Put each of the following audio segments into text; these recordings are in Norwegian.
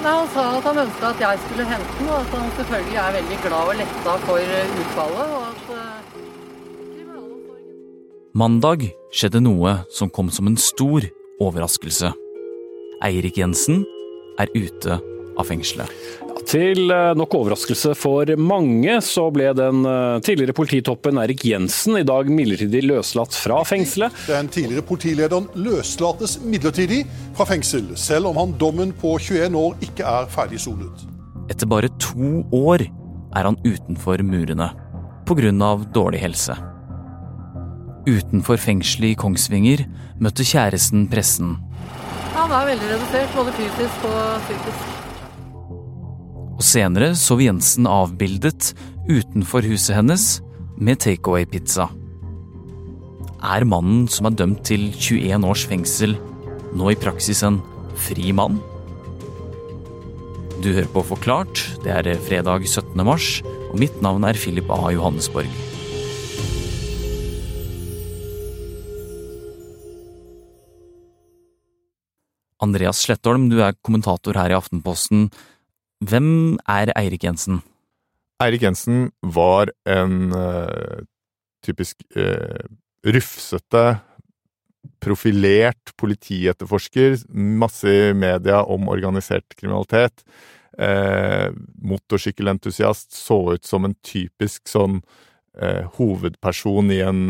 Nei, Han sa at han ønska at jeg skulle hente den, og at han selvfølgelig er veldig glad og letta for eh, utfallet. og at eh. Mandag skjedde noe som kom som en stor overraskelse. Eirik Jensen er ute av fengselet. Til eh, nok overraskelse for mange, så ble den eh, tidligere polititoppen Erik Jensen i dag midlertidig løslatt fra fengselet. Den tidligere politilederen løslates midlertidig fra fengsel, selv om han dommen på 21 år ikke er ferdig sonet. Etter bare to år er han utenfor murene pga. dårlig helse. Utenfor fengselet i Kongsvinger møtte kjæresten pressen. Han er veldig redusert, både fysisk og psykisk. Og senere så vi Jensen avbildet utenfor huset hennes med takeaway-pizza. Er mannen som er dømt til 21 års fengsel, nå i praksis en fri mann? Du hører på Forklart. Det er fredag 17. mars, og mitt navn er Philip A. Johannesborg. Andreas Slettholm, du er kommentator her i Aftenposten. Hvem er Eirik Jensen? Eirik Jensen var en uh, typisk uh, rufsete, profilert politietterforsker. Masse i media om organisert kriminalitet. Uh, motorsykkelentusiast. Så ut som en typisk sånn hovedperson i en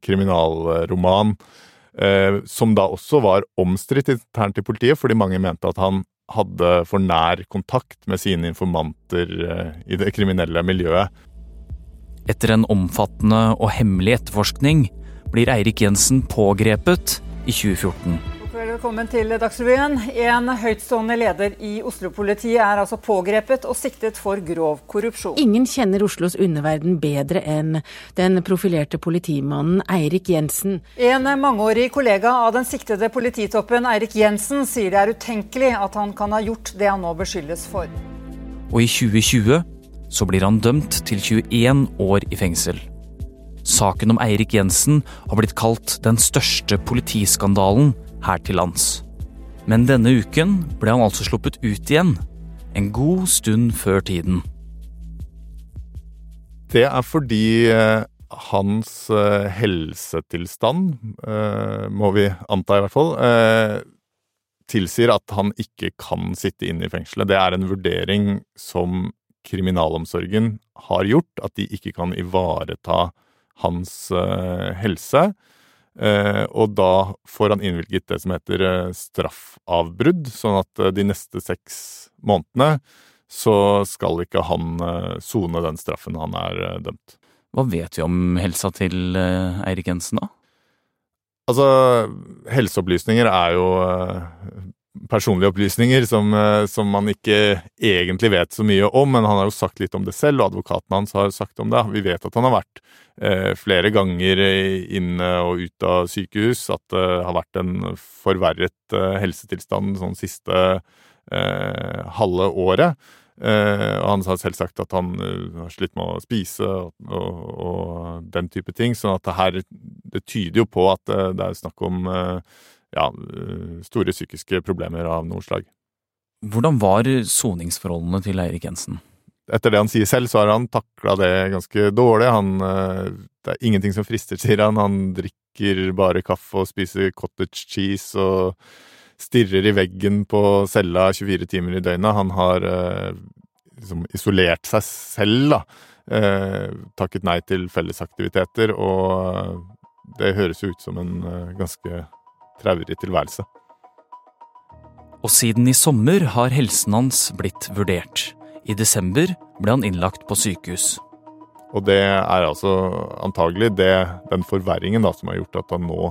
kriminalroman. Som da også var omstridt internt i politiet, fordi mange mente at han hadde for nær kontakt med sine informanter eh, i det kriminelle miljøet. Etter en omfattende og hemmelig etterforskning blir Eirik Jensen pågrepet i 2014. Velkommen til Dagsrevyen. En høytstående leder i Oslo-politiet er altså pågrepet og siktet for grov korrupsjon. Ingen kjenner Oslos underverden bedre enn den profilerte politimannen Eirik Jensen. En mangeårig kollega av den siktede polititoppen Eirik Jensen sier det er utenkelig at han kan ha gjort det han nå beskyldes for. Og i 2020 så blir han dømt til 21 år i fengsel. Saken om Eirik Jensen har blitt kalt den største politiskandalen her til lands. Men denne uken ble han altså sluppet ut igjen. En god stund før tiden. Det er fordi eh, hans eh, helsetilstand, eh, må vi anta i hvert fall, tilsier at han ikke kan sitte inne i fengselet. Det er en vurdering som kriminalomsorgen har gjort, at de ikke kan ivareta hans helse. Eh, og da får han innvilget det som heter eh, straffavbrudd, sånn at eh, de neste seks månedene så skal ikke han sone den straffen han er dømt. Hva vet vi om helsa til Eirik Jensen, da? Altså, helseopplysninger er jo personlige opplysninger som, eh, som man ikke egentlig vet så mye om, men han har jo sagt litt om det selv, og advokaten hans har sagt om det. Vi vet at han har vært eh, flere ganger inne og ut av sykehus, at det har vært en forverret eh, helsetilstand sånn siste eh, halve året. Eh, og han har selv sagt at han eh, har slitt med å spise og, og, og den type ting. sånn at det her det tyder jo på at det er snakk om ja, eh, store psykiske problemer av noe slag. Hvordan var soningsforholdene til Eirik Jensen? Etter det han sier selv, så har han takla det ganske dårlig. Han, eh, det er ingenting som frister, sier han. Han drikker bare kaffe og spiser cottage cheese og stirrer i veggen på cella 24 timer i døgnet. Han har eh, liksom isolert seg selv, da. Takket nei til fellesaktiviteter, og det høres jo ut som en ganske traurig tilværelse. Og siden i sommer har helsen hans blitt vurdert. I desember ble han innlagt på sykehus. Og det er altså antagelig det, den forverringen da, som har gjort at han nå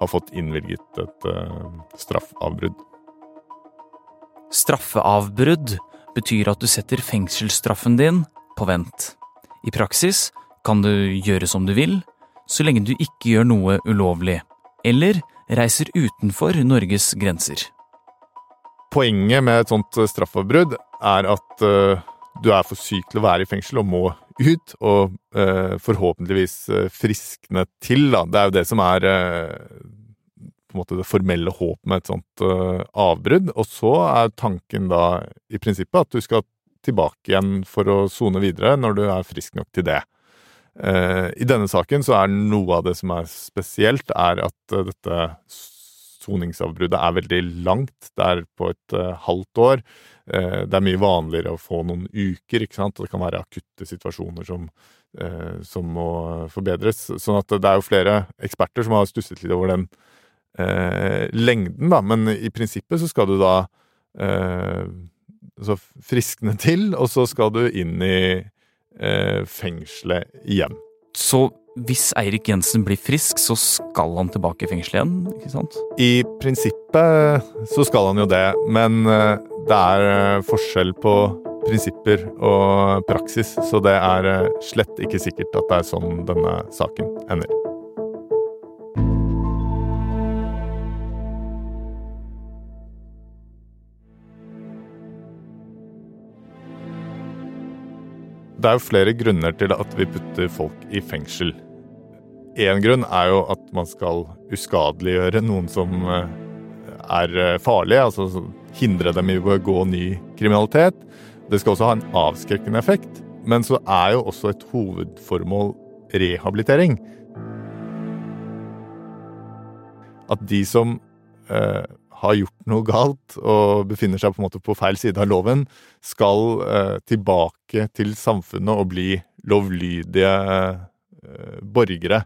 har fått innvilget et uh, straffavbrudd. Straffeavbrudd betyr at du setter fengselsstraffen din på vent. I praksis kan du gjøre som du vil, så lenge du ikke gjør noe ulovlig, eller reiser utenfor Norges grenser. Poenget med et sånt straffavbrudd er at eh, du er for syk til å være i fengsel og må ut, og eh, forhåpentligvis eh, friskne til, da. Det er jo det som er eh, det formelle håpet med et sånt uh, avbrudd. Og så er tanken da i prinsippet at du skal tilbake igjen for å sone videre når du er frisk nok til det. Uh, I denne saken så er noe av det som er spesielt, er at uh, dette soningsavbruddet er veldig langt. Det er på et halvt år. det er mye vanligere å få noen uker, ikke sant. Det kan være akutte situasjoner som eh, som må forbedres. Sånn at det er jo flere eksperter som har stusset litt over den eh, lengden, da. Men i prinsippet så skal du da eh, så friskne til, og så skal du inn i eh, fengselet igjen. Så hvis Eirik Jensen blir frisk, så skal han tilbake i fengselet igjen, ikke sant? I prinsippet så skal han jo det, men eh, det er eh, forskjell på prinsipper og praksis, så det er eh, slett ikke sikkert at det er sånn denne saken ender. Det er jo flere grunner til at vi putter folk i fengsel. Én grunn er jo at man skal uskadeliggjøre noen som eh, er eh, farlige, altså hindre dem i å begå ny kriminalitet. Det skal også ha en avskrekkende effekt. Men så er jo også et hovedformål rehabilitering. At de som eh, har gjort noe galt og befinner seg på en måte på feil side av loven, skal eh, tilbake til samfunnet og bli lovlydige eh, borgere.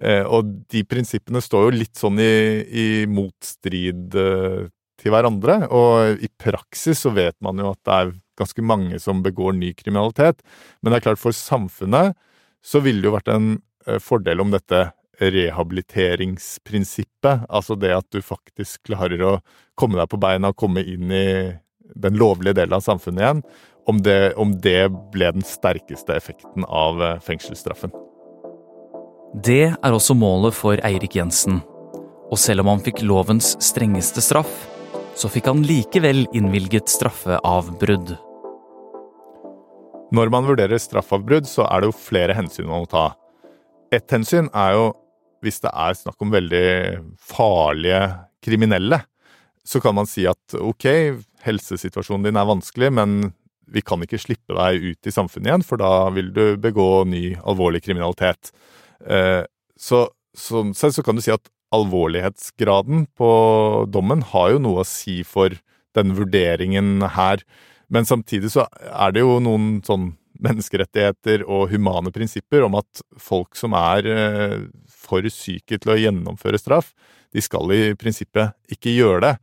Eh, og de prinsippene står jo litt sånn i, i motstrid eh, til hverandre. Og i praksis så vet man jo at det er ganske mange som begår ny kriminalitet. Men det er klart, for samfunnet så ville det jo vært en eh, fordel om dette rehabiliteringsprinsippet, altså det at du faktisk klarer å komme deg på beina og komme inn i den lovlige delen av samfunnet igjen, om det, om det ble den sterkeste effekten av eh, fengselsstraffen. Det er også målet for Eirik Jensen. Og selv om han fikk lovens strengeste straff, så fikk han likevel innvilget straffeavbrudd. Når man vurderer straffavbrudd, så er det jo flere hensyn man må ta. Ett hensyn er jo hvis det er snakk om veldig farlige kriminelle. Så kan man si at ok, helsesituasjonen din er vanskelig, men vi kan ikke slippe deg ut i samfunnet igjen, for da vil du begå ny alvorlig kriminalitet. Eh, så sånn sett så kan du si at alvorlighetsgraden på dommen har jo noe å si for den vurderingen her. Men samtidig så er det jo noen sånn menneskerettigheter og humane prinsipper om at folk som er eh, for syke til å gjennomføre straff, de skal i prinsippet ikke gjøre det.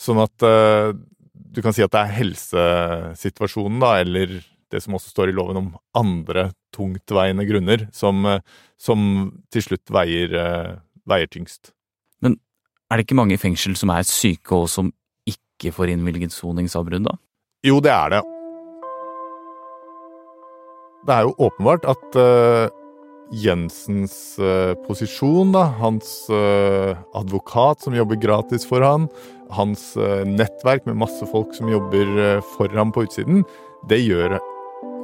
Sånn at eh, du kan si at det er helsesituasjonen, da, eller det som også står i loven om andre tungtveiende grunner, som, eh, som til slutt veier, veier tyngst. Men er det ikke mange i fengsel som er syke og som ikke får innvilget soningsavbrudd, da? Jo, det er det. Det er jo åpenbart at uh, Jensens uh, posisjon, da, hans uh, advokat som jobber gratis for han, hans nettverk med masse folk som jobber for ham på utsiden, det gjør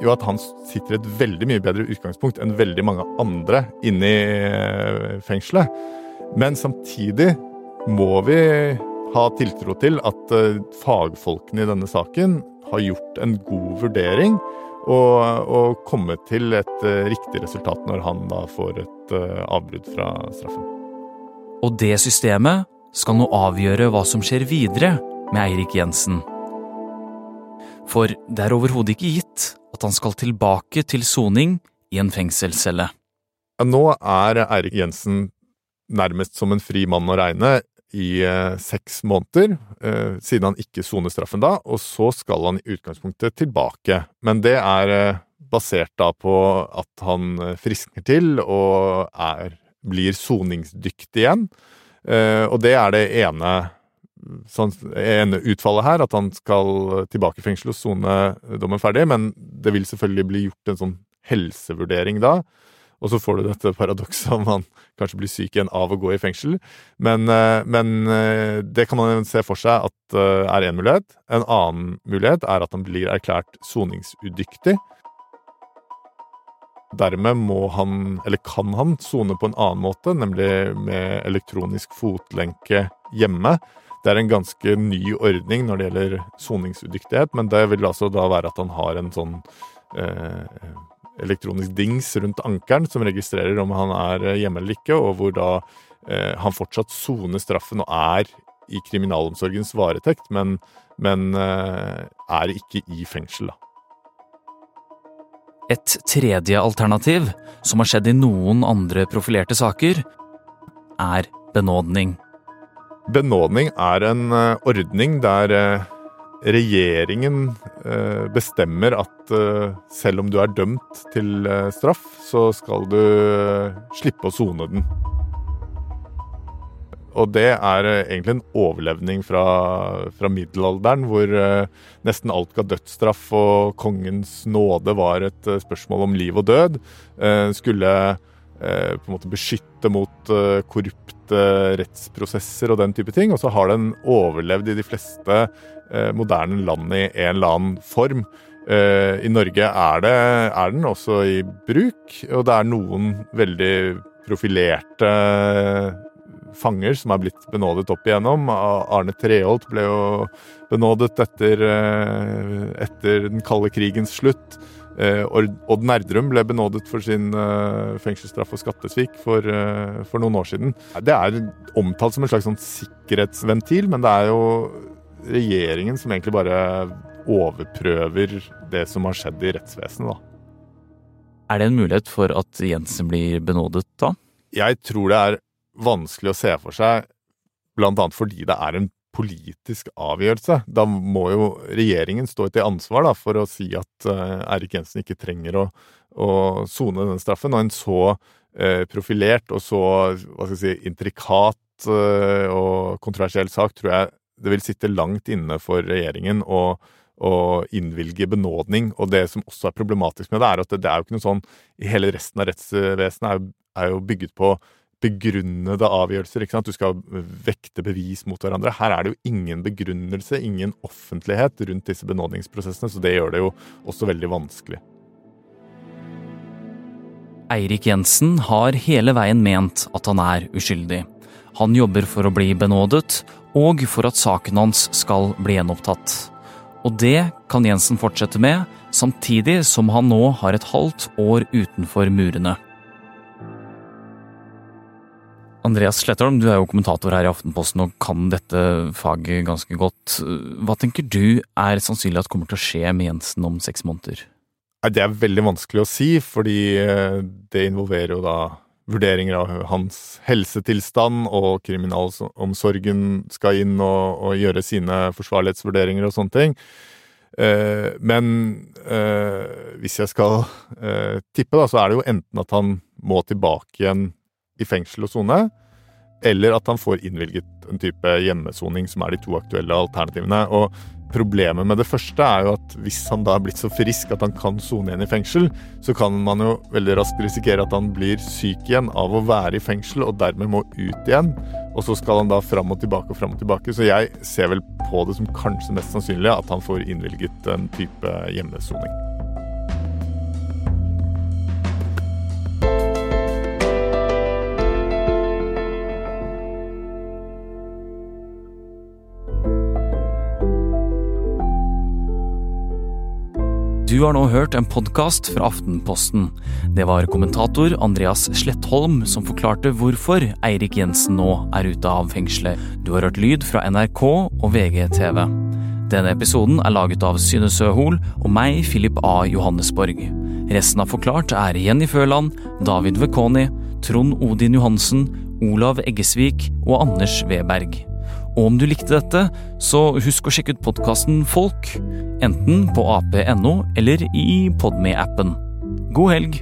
jo at han sitter et veldig mye bedre utgangspunkt enn veldig mange andre inne i fengselet. Men samtidig må vi ha tiltro til at fagfolkene i denne saken har gjort en god vurdering og, og komme til et uh, riktig resultat når han da får et uh, avbrudd fra straffen. Og det systemet skal nå avgjøre hva som skjer videre med Eirik Jensen. For det er overhodet ikke gitt at han skal tilbake til soning i en fengselscelle. Nå er Eirik Jensen nærmest som en fri mann å regne i eh, seks måneder, eh, siden han ikke soner straffen da, og så skal han i utgangspunktet tilbake. Men det er eh, basert da på at han friskner til og er, blir soningsdyktig igjen. Og det er det ene, sånn, ene utfallet her, at han skal tilbake i fengsel og sone dommen ferdig, men det vil selvfølgelig bli gjort en sånn helsevurdering da. Og så får du dette paradokset om han kanskje blir syk igjen av å gå i fengsel. Men, eh, men eh, det kan man se for seg at eh, er én mulighet. En annen mulighet er at han blir erklært soningsudyktig. Dermed må han, eller kan han, sone på en annen måte, nemlig med elektronisk fotlenke hjemme. Det er en ganske ny ordning når det gjelder soningsudyktighet, men det vil altså da være at han har en sånn eh, elektronisk dings rundt ankelen som registrerer om han er hjemme eller ikke, og hvor da eh, han fortsatt soner straffen og er i kriminalomsorgens varetekt, men, men eh, er ikke i fengsel, da. Et tredje alternativ, som har skjedd i noen andre profilerte saker, er benådning. Benådning er en uh, ordning der uh, regjeringen uh, bestemmer at selv om du er dømt til straff, så skal du slippe å sone den. Og det er eh, egentlig en overlevning fra, fra middelalderen, hvor nesten alt ga dødsstraff, og kongens nåde var et spørsmål om liv og død. Skulle på en måte beskytte mot korrupte rettsprosesser og den type ting. Og så har den overlevd i de fleste moderne land i en eller annen form. I Norge er, det, er den også i bruk, og det er noen veldig profilerte fanger som er blitt benådet opp igjennom. Arne Treholt ble jo benådet etter, eh, etter den kalde krigens slutt. Eh, Odd Nerdrum ble benådet for sin eh, fengselsstraff og skattesvik for, for, noen år siden. Det er omtalt som en slags sånn sikkerhetsventil, men det er jo regjeringen som egentlig bare overprøver det som har skjedd i rettsvesenet, da. Er det en mulighet for at Jensen blir benådet da? Jeg tror det er vanskelig å se for seg, blant annet fordi det er en politisk avgjørelse. Da må jo regjeringen stå til ansvar da, for å si at uh, Eirik Jensen ikke trenger å, å sone den straffen. Og en så uh, profilert og så hva skal jeg si, intrikat uh, og kontroversiell sak tror jeg det vil sitte langt inne for regjeringen å, å innvilge benådning. Og det som også er problematisk med det, er at det, det er jo ikke noe sånn i Hele resten av rettsvesenet er, er jo bygget på begrunnede avgjørelser. ikke sant? Du skal vekte bevis mot hverandre. Her er det jo ingen begrunnelse, ingen offentlighet rundt disse benådningsprosessene, så det gjør det jo også veldig vanskelig. Eirik Jensen har hele veien ment at han er uskyldig. Han jobber for å bli benådet, og for at saken hans skal bli gjenopptatt. Og det kan Jensen fortsette med, samtidig som han nå har et halvt år utenfor murene. Andreas Slettholm, du er jo kommentator her i Aftenposten og kan dette faget ganske godt. Hva tenker du er sannsynlig at kommer til å skje med Jensen om seks måneder? Det er veldig vanskelig å si, fordi eh, det involverer jo da vurderinger av hans helsetilstand, og kriminalomsorgen skal inn og, og gjøre sine forsvarlighetsvurderinger og sånne ting. Eh, men eh, hvis jeg skal tippe, da, så er det jo enten at han må tilbake igjen i fengsel og sone, eller at han får innvilget en type hjemmesoning, som er de to aktuelle alternativene. Og Problemet med det første er jo at hvis han da er blitt så frisk at han kan sone igjen i fengsel, så kan man jo veldig raskt risikere at han blir syk igjen av å være i fengsel og dermed må ut igjen. Og så skal han da fram og tilbake og fram og tilbake. Så jeg ser vel på det som kanskje mest sannsynlig at han får innvilget en type hjemmesoning. Du har nå hørt en podkast fra Aftenposten. Det var kommentator Andreas Slettholm som forklarte hvorfor Eirik Jensen nå er ute av fengselet. Du har hørt lyd fra NRK og VGTV. Denne episoden er laget av Synne Søhol og meg, Philip A. Johannesborg. Resten av Forklart er Jenny Føland, David Vekoni, Trond Odin Johansen, Olav Eggesvik og Anders Weberg. Og om du likte dette, så husk å sjekke ut podkasten Folk, enten på ap.no eller i Podme-appen. God helg!